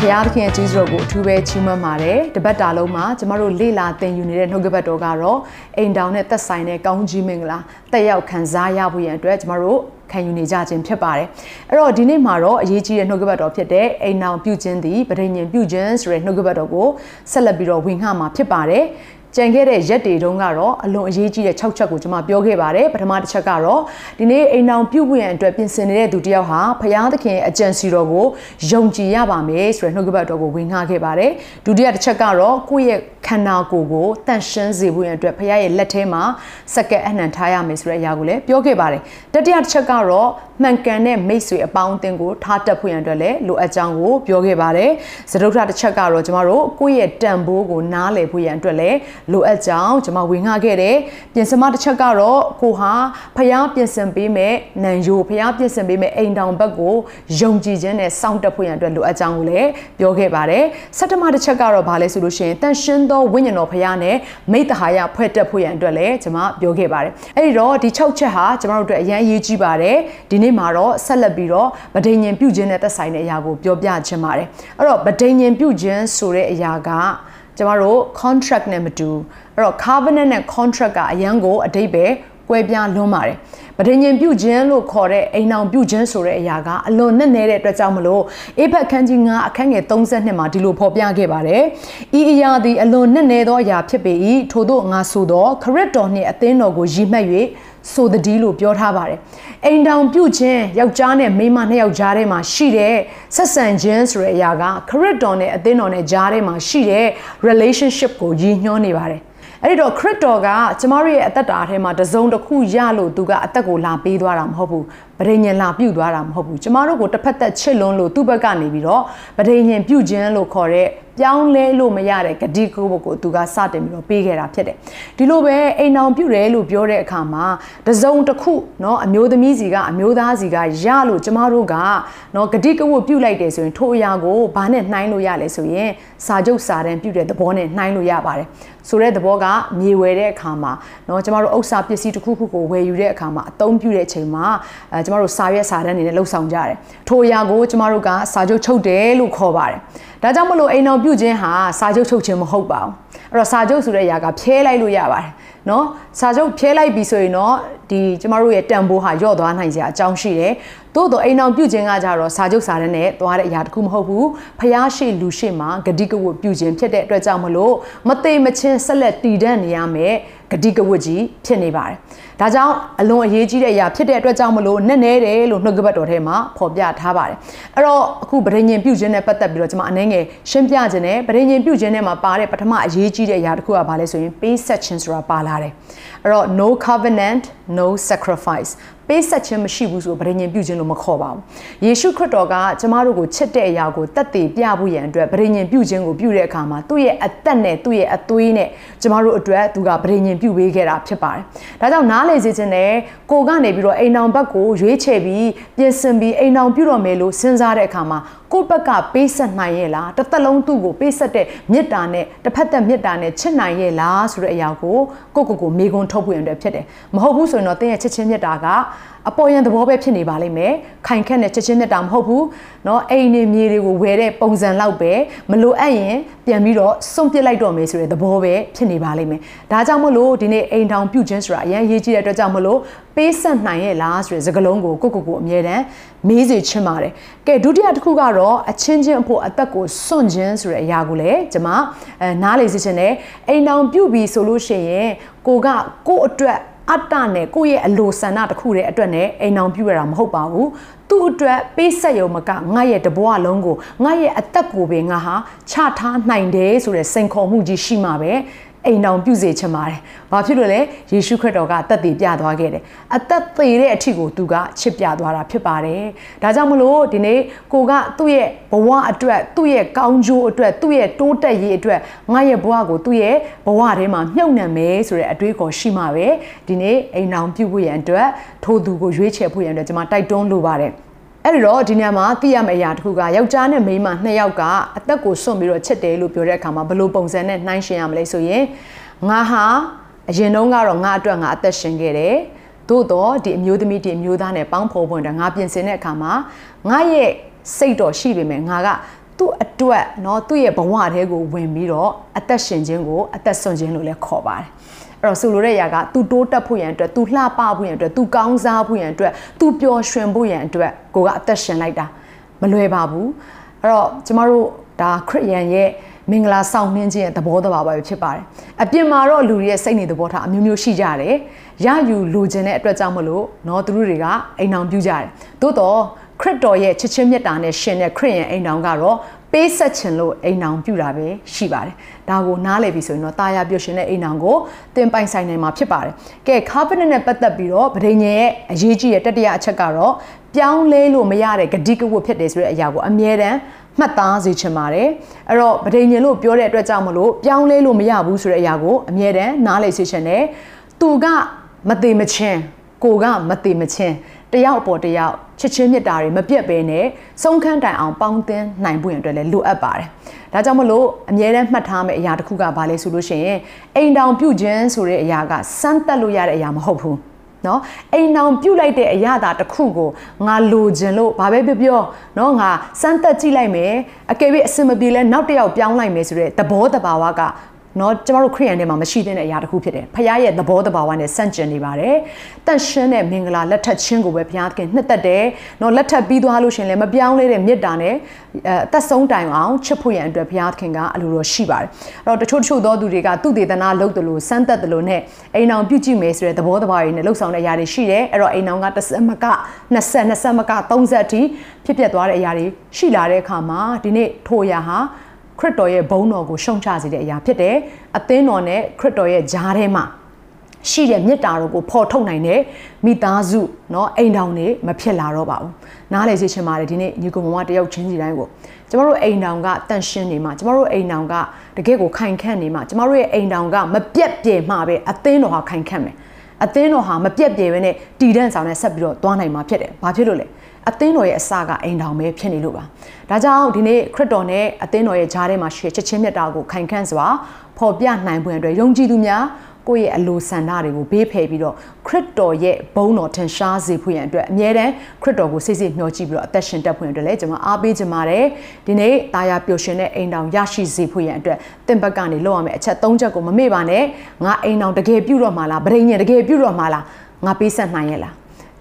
ဘုရားသခင်ရဲ့ကြီးစွာကိုအထူးပဲချီးမွမ်းပါတယ်တပတ်တာလုံးမှာကျမတို့လေ့လာသင်ယူနေတဲ့နှုတ်ကပတ်တော်ကတော့အိမ်တောင်နဲ့သက်ဆိုင်တဲ့ကောင်းကြီးမင်္ဂလာတက်ရောက်ခံစားရဖို့ရန်အတွက်ကျမတို့ခံယူနေကြခြင်းဖြစ်ပါတယ်အဲ့တော့ဒီနေ့မှာတော့အရေးကြီးတဲ့နှုတ်ကပတ်တော်ဖြစ်တဲ့အိမ်တောင်ပြုခြင်းသည်ဗဒိညင်ပြုခြင်းဆိုတဲ့နှုတ်ကပတ်တော်ကိုဆက်လက်ပြီးတော့ဝင်ငှမှာဖြစ်ပါတယ် ကြံခဲ့တဲ့ရက်တွေတုန်းကတော့အလွန်အရေးကြီးတဲ့6ချက်ကိုကျွန်မပြောခဲ့ပါတယ်ပထမတစ်ချက်ကတော့ဒီနေ့အိမ်အောင်ပြုတ်ပွင့်အတွက်ပြင်ဆင်နေတဲ့သူတယောက်ဟာဖရာသခင်အကြံစီတော်ကိုယုံကြည်ရပါမယ်ဆိုတဲ့နှုတ်ကပတ်တော်ကိုဝင်ငှခဲ့ပါတယ်ဒုတိယတစ်ချက်ကတော့ကိုယ့်ရဲ့ခန္ဓာကိုယ်ကိုတန့်ရှင်းစေဖို့ရန်အတွက်ဖရာရဲ့လက်ထဲမှာစက္ကက်အနှံထားရမယ်ဆိုတဲ့အရာကိုလည်းပြောခဲ့ပါတယ်တတိယတစ်ချက်ကတော့မှန်ကန်တဲ့မိတ်ဆွေအပေါင်းအသင်းကိုထားတက်ဖို့ရန်အတွက်လည်းလိုအပ်ကြောင်းကိုပြောခဲ့ပါတယ်စတုထတစ်ချက်ကတော့ကျမတို့ကိုယ့်ရဲ့တန်ဖိုးကိုနားလည်ဖို့ရန်အတွက်လည်းလိုအပ်ကြောင်းကျွန်မဝင်ငှခဲ့တယ်ပြင်ဆင်မတစ်ချက်ကတော့ကိုဟာဖျားပြင်ဆင်ပေးမဲ့နန်ယိုဖျားပြင်ဆင်ပေးမဲ့အိမ်တောင်ဘက်ကိုယုံကြည်ခြင်းနဲ့စောင့်တက်ဖို့ရန်အတွက်လိုအပ်ကြောင်းကိုလည်းပြောခဲ့ပါတယ်ဆတ္တမတစ်ချက်ကတော့ဘာလဲဆိုလို့ရှိရင်တန်ရှင်းသောဝိညာဉ်တော်ဖျားနဲ့မိတ္တဟာယဖွဲ့တက်ဖို့ရန်အတွက်လည်းကျွန်မပြောခဲ့ပါတယ်အဲ့ဒီတော့ဒီ6ချက်ဟာကျွန်တော်တို့အတွက်အရန်အရေးကြီးပါတယ်ဒီနေ့မှာတော့ဆက်လက်ပြီးတော့ဗဒိညင်ပြုခြင်းနဲ့သက်ဆိုင်တဲ့အရာကိုပြောပြချင်ပါတယ်အဲ့တော့ဗဒိညင်ပြုခြင်းဆိုတဲ့အရာက ကျမတို့ contract နဲ့မတူအဲ့တော့ covenant နဲ့ contract ကအရန်ကိုအတိတ်ပဲကွဲပြားလွန်းပါတယ်ပဋိညာဉ်ပြုခြင်းလို့ခေါ်တဲ့အိမ်အောင်ပြုခြင်းဆိုတဲ့အရာကအလွန်နဲ့နေတဲ့အတွက်ကြောင့်မလို့အေဖက်ခန်းကြီး9အခန်းငယ်32မှာဒီလိုဖော်ပြခဲ့ပါတယ်ဤအရာသည်အလွန်နဲ့နေသောအရာဖြစ်ပေ၏ထို့သောငါဆိုသောခရစ်တော်နှင့်အသင်းတော်ကိုရည်မှတ်၍ ဆိုတည်းလို့ပြောထားပါတယ်အိမ်တောင်ပြုခြင်းယောက်ျားနဲ့မိန်းမနှစ်ယောက်ကြားထဲမှာရှိတဲ့ဆက်ဆံခြင်းဆိုတဲ့အရာကခရစ်တော်နဲ့အသင်းတော်နဲ့ကြားထဲမှာရှိတဲ့ relationship ကိုရည်ညွှန်းနေပါတယ်အဲ့ဒီတော့ခရစ်တော်ကကျမတို့ရဲ့အသက်တာထဲမှာတစုံတစ်ခုရလို့သူကအသက်ကိုလာပေးသွားတာမဟုတ်ဘူးဗဒိညင်လာပြုတ်သွားတာမဟုတ်ဘူးကျမတို့ကိုတစ်ဖက်သက်ချစ်လွန်းလို့သူ့ဘက်ကနေပြီးတော့ဗဒိညင်ပြုတ်ခြင်းလို့ခေါ်တဲ့ ပြောင်းလဲလို့မရတဲ့ဂတိကိုဘကိုသူကစတင်ပြီးတော့ပေးခဲ့တာဖြစ်တယ်ဒီလိုပဲအိမ်အောင်ပြုတ်တယ်လို့ပြောတဲ့အခါမှာတစုံတစ်ခုเนาะအမျိုးသမီးစီကအမျိုးသားစီကရလို့ကျမတို့ကเนาะဂတိကဝတ်ပြုတ်လိုက်တယ်ဆိုရင်ထိုအရာကိုဘာနဲ့နှိုင်းလို့ရလဲဆိုရင်စာချုပ်စာတမ်းပြုတ်တဲ့သဘောနဲ့နှိုင်းလို့ရပါတယ်ဆိုတဲ့သဘောကမြေဝယ်တဲ့အခါမှာเนาะကျမတို့ဥစ္စာပစ္စည်းတစ်ခုခုကိုဝယ်ယူတဲ့အခါမှာအသုံးပြုတဲ့အချိန်မှာအဲကျမတို့စာရွက်စာတမ်းတွေနဲ့လှုပ်ဆောင်ကြတယ်ထိုအရာကိုကျမတို့ကစာချုပ်ချုပ်တယ်လို့ခေါ်ပါတယ် ဒါကြောင့်မလို့အိမ်အောင်ပြုတ်ခြင်းဟာစာချုပ်ထုတ်ခြင်းမဟုတ်ပါဘူး။အဲ့တော့စာချုပ်ဆိုတဲ့ຢာကဖြဲလိုက်လို့ရပါတယ်။နော်စာချုပ်ဖြဲလိုက်ပြီဆိုရင်တော့ဒီကျမတို့ရဲ့တန်ဖိုးဟာညော့သွားနိုင်စရာအကြောင်းရှိတယ် သို့တော့အိမ်အောင်ပြုတ်ခြင်းကကြတော့စာချုပ်စာတမ်းနဲ့သွားတဲ့အရာတခုမဟုတ်ဘူးဖျားရှိလူရှိမှဂတိကဝတ်ပြုခြင်းဖြစ်တဲ့အတွက်ကြောင့်မလို့မသေးမချင်းဆက်လက်တည်တံ့နေရမယ်ဂတိကဝတ်ကြီးဖြစ်နေပါတယ်။ဒါကြောင့်အလွန်အရေးကြီးတဲ့အရာဖြစ်တဲ့အတွက်ကြောင့်မလို့နဲ့နဲတယ်လို့နှုတ်ကပတ်တော်ထဲမှာဖော်ပြထားပါတယ်။အဲ့တော့အခုဗဒိညင်ပြုခြင်းနဲ့ပတ်သက်ပြီးတော့ကျွန်မအနှဲငယ်ရှင်းပြခြင်းနဲ့ဗဒိညင်ပြုခြင်းနဲ့မှာပါတဲ့ပထမအရေးကြီးတဲ့အရာတစ်ခုကဘာလဲဆိုရင်ပေးဆက်ခြင်းဆိုတာပါလာတယ်။အဲ့တော့ no covenant no sacrifice ပေးဆက်ခြင်းမရှိဘူးဆိုဗဒိညင်ပြုခြင်းလို့မခေါ်ပါဘူးယေရှုခရစ်တော်ကကျမတို့ကိုချစ်တဲ့အရာကိုတတ်သိပြဖို့ရန်အတွက်ဗဒိညင်ပြုခြင်းကိုပြုတဲ့အခါမှာသူ့ရဲ့အသက်နဲ့သူ့ရဲ့အသွေးနဲ့ကျမတို့အတွက်သူကဗဒိညင်ပြုပေးခဲ့တာဖြစ်ပါတယ်ဒါကြောင့်နားလေစေခြင်းနဲ့ကိုကနေပြီးတော့အိမ်အောင်ဘက်ကိုရွေးချယ်ပြီးပြင်ဆင်ပြီးအိမ်အောင်ပြုတော်မယ်လို့စဉ်းစားတဲ့အခါမှာကိုယ့်ဘက်ကပေးဆက်နိုင်ရဲ့လားတစ်သက်လုံးသူ့ကိုပေးဆက်တဲ့မေတ္တာနဲ့တစ်ဖက်သက်မေတ္တာနဲ့ချစ်နိုင်ရဲ့လားဆိုတဲ့အရာကိုကိုယ့်ကိုယ်ကိုမေးခွန်းထုတ်ဖို့ရတဲ့ဖြစ်တယ်မဟုတ်ဘူးဆိုရင်တော့တင်းရဲ့ချစ်ချင်းမေတ္တာကအပေါ်ယံသဘောပဲဖြစ်နေပါလိမ့်မယ်ခိုင်ခက်တဲ့ချစ်ချင်းမေတ္တာမဟုတ်ဘူးเนาะအိမ်နေမြေတွေကိုဝယ်တဲ့ပုံစံလောက်ပဲမလိုအပ်ရင်ပြန်ပြီးတော့စွန့်ပစ်လိုက်တော့မယ်ဆိုတဲ့သဘောပဲဖြစ်နေပါလိမ့်မယ်ဒါကြောင့်မလို့ဒီနေ့အိမ်ထောင်ပြုတ်ခြင်းဆိုတာအရင်ရေးကြည့်တဲ့အတွက်ကြောင့်မလို့ပေးဆက်နိုင်ရဲ့လားဆိုတဲ့စကားလုံးကိုကိုကိုကိုအမြဲတမ်းမေးစေချင်ပါတယ်ကဲဒုတိယတစ်ခုက တော့အချင်းချင်းအဖို့အသက်ကိုစွန့်ခြင်းဆိုတဲ့အရာကိုလည်းကျွန်မအဲနားလေစေချင်တယ်အိမ်ထောင်ပြုတ်ပြီးဆိုလို့ရှိရင်ကိုကကို့အတွက်အတ္တနဲ့ကိုယ့်ရဲ့အလိုဆန္ဒတစ်ခုတည်းအတွက်နဲ့အိမ်အောင်ပြုရတာမဟုတ်ပါဘူးသူ့အတွက်ပေးဆက်ရုံမကငါရဲ့တဘွားလုံးကိုငါရဲ့အသက်ကိုပဲငါဟာချထားနိုင်တယ်ဆိုတဲ့စိန်ခေါ်မှုကြီးရှိမှပဲ အိမ်တော်ပြုစေချင်ပါတယ်။ဘာဖြစ်လို့လဲယေရှုခရစ်တော်ကအသက်သေပြသွားခဲ့တယ်။အသက်သေတဲ့အထိကိုသူကချစ်ပြသွားတာဖြစ်ပါတယ်။ဒါကြောင့်မလို့ဒီနေ့ကိုကသူ့ရဲ့ဘဝအတွက်သူ့ရဲ့ကောင်းကျိုးအတွက်သူ့ရဲ့တိုးတက်ရေးအတွက်ငါရဲ့ဘဝကိုသူ့ရဲ့ဘဝထဲမှာမြုပ်နှံမယ်ဆိုတဲ့အတွေးခေါ်ရှိမှပဲဒီနေ့အိမ်တော်ပြုဖို့ရန်အတွက်ထိုသူကိုရွေးချယ်ဖို့ရန်အတွက်ကျွန်မတိုက်တွန်းလိုပါတယ်။ အဲ့တော့ဒီညမှာသိရမယ့်အရာတစ်ခုကယောက်ျားနဲ့မိန်းမနှစ်ယောက်ကအသက်ကိုစွန့်ပြီးတော့ချစ်တယ်လို့ပြောတဲ့အခါမှာဘယ်လိုပုံစံနဲ့နှိုင်းရှင်ရမလဲဆိုရင်ငါဟာအရင်တုန်းကတော့ငါအတွက်ငါအသက်ရှင်ခဲ့တယ်သို့တော့ဒီအမျိုးသမီးဒီအမျိုးသားနဲ့ပေါင်းဖော်ပွင့်တယ်ငါပြင်ဆင်တဲ့အခါမှာငါရဲ့စိတ်တော်ရှိပေမဲ့ငါကသူ့အတွက်เนาะသူ့ရဲ့ဘဝထဲကိုဝင်ပြီးတော့အသက်ရှင်ခြင်းကိုအသက်ဆွန့်ခြင်းလို့လည်းခေါ်ပါတယ် အဲ့တော့ဆိုလိုတဲ့အရာက तू တိုးတက်ဖို့ရန်အတွက် तू လှပဖို့ရန်အတွက် तू ကောင်းစားဖို့ရန်အတွက် तू ပျော်ရွှင်ဖို့ရန်အတွက်ကိုကအသက်ရှင်လိုက်တာမလွယ်ပါဘူးအဲ့တော့ကျမတို့ဒါခရစ်ယာန်ရဲ့မင်္ဂလာဆောင်နှင်းခြင်းရဲ့သဘောတဘာပဲဖြစ်ပါတယ်အပြင်မှာတော့လူတွေရဲ့စိတ်နေသဘောထားအမျိုးမျိုးရှိကြတယ်ရယူလိုချင်တဲ့အတွက်ကြောင့်မလို့เนาะသူတို့တွေကအိမ်အောင်ပြုကြတယ်သို့တော့ခရစ်တော်ရဲ့ချစ်ချင်းမြတ်တာနဲ့ရှင်တဲ့ခရစ်ယာန်အိမ်အောင်ကတော့ပေးဆက်ခြင်းလို့အိမ်အောင်ပြုတာပဲရှိပါတယ်။ ဒါကိုနားလည်ပြီဆိုရင်တော့တာယာပြုရှင်တဲ့အိမ်အောင်ကိုတင်ပိုင်ဆိုင်နိုင်မှာဖြစ်ပါတယ်။ကဲ covenant နဲ့ပတ်သက်ပြီးတော့ဗဒိညရဲ့အရေးကြီးတဲ့တတိယအချက်ကတော့ပြောင်းလဲလို့မရတဲ့ဂတိကဝတ်ဖြစ်တယ်ဆိုတဲ့အရာကိုအမြဲတမ်းမှတ်သားစေချင်ပါတယ်။အဲ့တော့ဗဒိညလို့ပြောတဲ့အတွက်ကြောင့်မလို့ပြောင်းလဲလို့မရဘူးဆိုတဲ့အရာကိုအမြဲတမ်းနားလည်စေချင်တယ်။သူကမသေးမချင်းကိုကမသေးမချင်း တယောက်ပေါ်တယောက်ချစ်ချင်းမြတ်တာတွေမပြတ်ဘဲနဲ့ဆုံးခန်းတိုင်အောင်ပေါင်းသင်းနိုင်ဖို့ရအတွက်လည်းလိုအပ်ပါတယ်။ဒါကြောင့်မလို့အမြဲတမ်းမှတ်ထားမယ့်အရာတစ်ခုကဘာလဲဆိုလို့ရှိရင်အိမ်တောင်ပြုခြင်းဆိုတဲ့အရာကစမ်းတက်လို့ရတဲ့အရာမဟုတ်ဘူး။နော်အိမ်အောင်ပြုတ်လိုက်တဲ့အရာတာတစ်ခုကိုငါလိုချင်လို့ဘာပဲပြောပြောနော်ငါစမ်းသက်ကြည့်လိုက်မယ်အကယ်၍အစင်မပြေလဲနောက်တစ်ယောက်ပြောင်းလိုက်မယ်ဆိုတဲ့သဘောတဘာဝက နော်ကျမတို့ခရိယန်ထဲမှာမရှိတဲ့အရာတစ်ခုဖြစ်တယ်ဖခင်ရဲ့သဘောတဘာဝနဲ့ဆန့်ကျင်နေပါတယ်တန့်ရှင်းတဲ့မင်္ဂလာလက်ထပ်ခြင်းကိုပဲဘုရားသခင်နှစ်သက်တယ်နော်လက်ထပ်ပြီးသွားလို့ရှင်လည်းမပြောင်းလဲတဲ့မေတ္တာနဲ့အသက်ဆုံးတိုင်အောင်ချစ်ဖို့ရန်အတွက်ဘုရားသခင်ကအလိုတော်ရှိပါတယ်အဲ့တော့တချို့တချို့သောသူတွေကသူတေသနာလုပ်တယ်လို့စမ်းသက်တယ်လို့နဲ့အိမ်အောင်ပြုကြည့်မယ်ဆိုတဲ့သဘောတဘာဝတွေနဲ့လှုပ်ဆောင်တဲ့အရာတွေရှိတယ်အဲ့တော့အိမ်အောင်က10မက20 20မက30အထိဖြစ်ပျက်သွားတဲ့အရာတွေရှိလာတဲ့အခါမှာဒီနေ့ထိုအရာဟာ ခရစ်တော်ရဲ့ဘုန်းတော်ကိုရှုံချစေတဲ့အရာဖြစ်တယ်။အသင်းတော်နဲ့ခရစ်တော်ရဲ့ဂျားထဲမှာရှိတဲ့မေတ္တာတော်ကိုဖော်ထုတ်နိုင်တဲ့မိသားစုเนาะအိမ်တောင်တွေမဖြစ်လာတော့ပါဘူး။နားလည်စေချင်ပါတယ်ဒီနေ့ညီကောင်မတယောက်ချင်းစီတိုင်းကိုကျမတို့အိမ်တောင်ကတန့်ရှင်းနေမှာကျမတို့အိမ်တောင်ကတကယ့်ကိုခိုင်ခန့်နေမှာကျမတို့ရဲ့အိမ်တောင်ကမပြက်ပြဲမှာပဲအသင်းတော်ဟာခိုင်ခန့်မယ်။အသင်းတော်ဟာမပြက်ပြဲပဲနဲ့တည်တဲ့ဆောင်နဲ့ဆက်ပြီးတော့သွားနိုင်မှာဖြစ်တယ်။ဘာဖြစ်လို့လဲ။ အသင်းတော်ရဲ့အစကအိမ်တော်ပဲဖြစ်နေလို့ပါဒါကြောင့်ဒီနေ့ခရစ်တော်နဲ့အသင်းတော်ရဲ့ဂျားထဲမှာရှိချက်ချင်းမြတ်တာကိုခိုင်ခန့်စွာဖော်ပြနိုင်ပွင့်အတွက်ယုံကြည်သူများကိုယ့်ရဲ့အလိုဆန္ဒတွေကိုဘေးဖယ်ပြီးတော့ခရစ်တော်ရဲ့ဘုန်းတော်ထင်ရှားစေဖို့ရန်အတွက်အမြဲတမ်းခရစ်တော်ကိုစိတ်စိတ်မျှော်ကြည့်ပြီးတော့အသက်ရှင်တတ်ဖို့ရန်အတွက်လည်းကျွန်မအားပေးကြပါတယ်ဒီနေ့တာယာပျော်ရွှင်တဲ့အိမ်တော်ရရှိစေဖို့ရန်အတွက်တင့်ဘက်ကနေလုပ်ရမယ့်အချက်၃ချက်ကိုမမေ့ပါနဲ့ငါအိမ်တော်တကယ်ပြုတော့မှာလားဗရိညင်တကယ်ပြုတော့မှာလားငါပေးဆက်နိုင်ရဲ့လား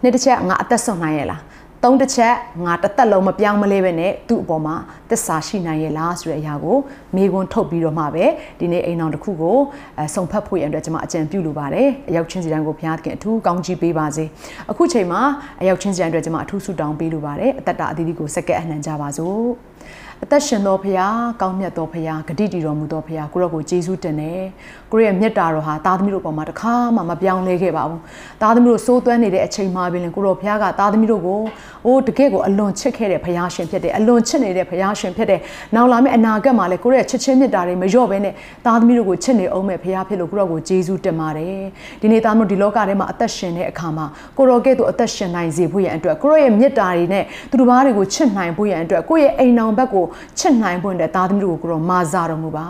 နှစ်တစ်ချက်ငါအသက်ဆုံးနိုင်ရဲ့လား သုံးတစ်ချက်ငါတစ်သက်လုံးမပြောင်းမလဲပဲနဲ့သူ့အပေါ်မှာသစ္စာရှိနိုင်ရဲ့လားဆိုတဲ့အရာကိုမေးခွန်းထုတ်ပြီးတော့မှပဲဒီနေ့အိမ်အောင်တစ်ခုကိုအဲစုံဖတ်ဖို့ရတဲ့ကျွန်မအကြံပြုလိုပါတယ်အရောက်ချင်းစီတိုင်းကိုဘုရားသခင်အထူးကောင်းချီးပေးပါစေအခုချိန်မှာအရောက်ချင်းစီတိုင်းအတွက်ကျွန်မအထူးဆုတောင်းပေးလိုပါတယ်အသက်တာအသီးသီးကိုစက္ကန့်အနှံကြပါစို့အသက်ရှင်သောဖရာကောင်းမြတ်သောဖရာဂတိတည်တော်မူသောဖရာကိုရောကိုယေရှုတင်တယ်ကိုရဲ့မြတ်တာတော်ဟာသားသမီးတို့ပေါ်မှာတခါမှမပြောင်းလဲခဲ့ပါဘူးသားသမီးတို့စိုးသွမ်းနေတဲ့အချိန်မှာပင်ကိုရောဖရာကသားသမီးတို့ကိုအိုးတကယ့်ကိုအလွန်ချစ်ခဲ့တဲ့ဖရာရှင်ဖြစ်တယ်အလွန်ချစ်နေတဲ့ဖရာရှင်ဖြစ်တယ်နောက်လာမယ့်အနာဂတ်မှာလည်းကိုရဲ့ချစ်ချင်းမြတ်တာတွေမလျော့ဘဲနဲ့သားသမီးတို့ကိုချစ်နေအောင်မဲ့ဖရာဖြစ်လို့ကိုရောကိုယေရှုတင်ပါတယ်ဒီနေ့သားသမီးဒီလောကထဲမှာအသက်ရှင်တဲ့အခါမှာကိုရောကဲ့သို့အသက်ရှင်နိုင်စေဖို့ရန်အတွက်ကိုရောရဲ့မြတ်တာတွေနဲ့သူတို့ဘာတွေကိုချစ်နိုင်ဖို့ရန်အတွက်ကိုရဲ့အိမ်အောင်ဘက်ကိုချစ်နိုင်ဖို့တဲ့သားသမီးတို့ကိုကိုရောမာစာတော်မူပါ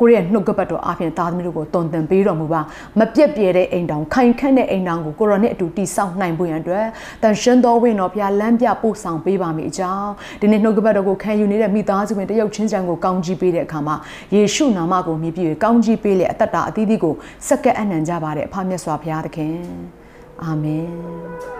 ကိုရဲ့နှုတ်ကပတ်တော်အပြင်သားသမီးတို့ကိုတုံသင်ပေးတော်မူပါမပြက်ပြဲတဲ့အိမ်တောင်ခိုင်ခန့်တဲ့အိမ်တောင်ကိုကိုရောနဲ့အတူတည်ဆောက်နိုင်ဖို့ရန်အတွက်တန်ရှင်တော်ဝင်တော်ဘုရားလမ်းပြပို့ဆောင်ပေးပါမိအကြောင်းဒီနေ့နှုတ်ကပတ်တော်ကိုခံယူနေတဲ့မိသားစုဝင်တယောက်ချင်းချံကိုကောင်းကြီးပေးတဲ့အခါမှာယေရှုနာမကိုမြည်ပြီးကောင်းကြီးပေးလေအသက်တာအသီးသီးကိုစက္ကန့်အနံ့ကြပါတဲ့အဖမြတ်စွာဘုရားသခင်အာမင်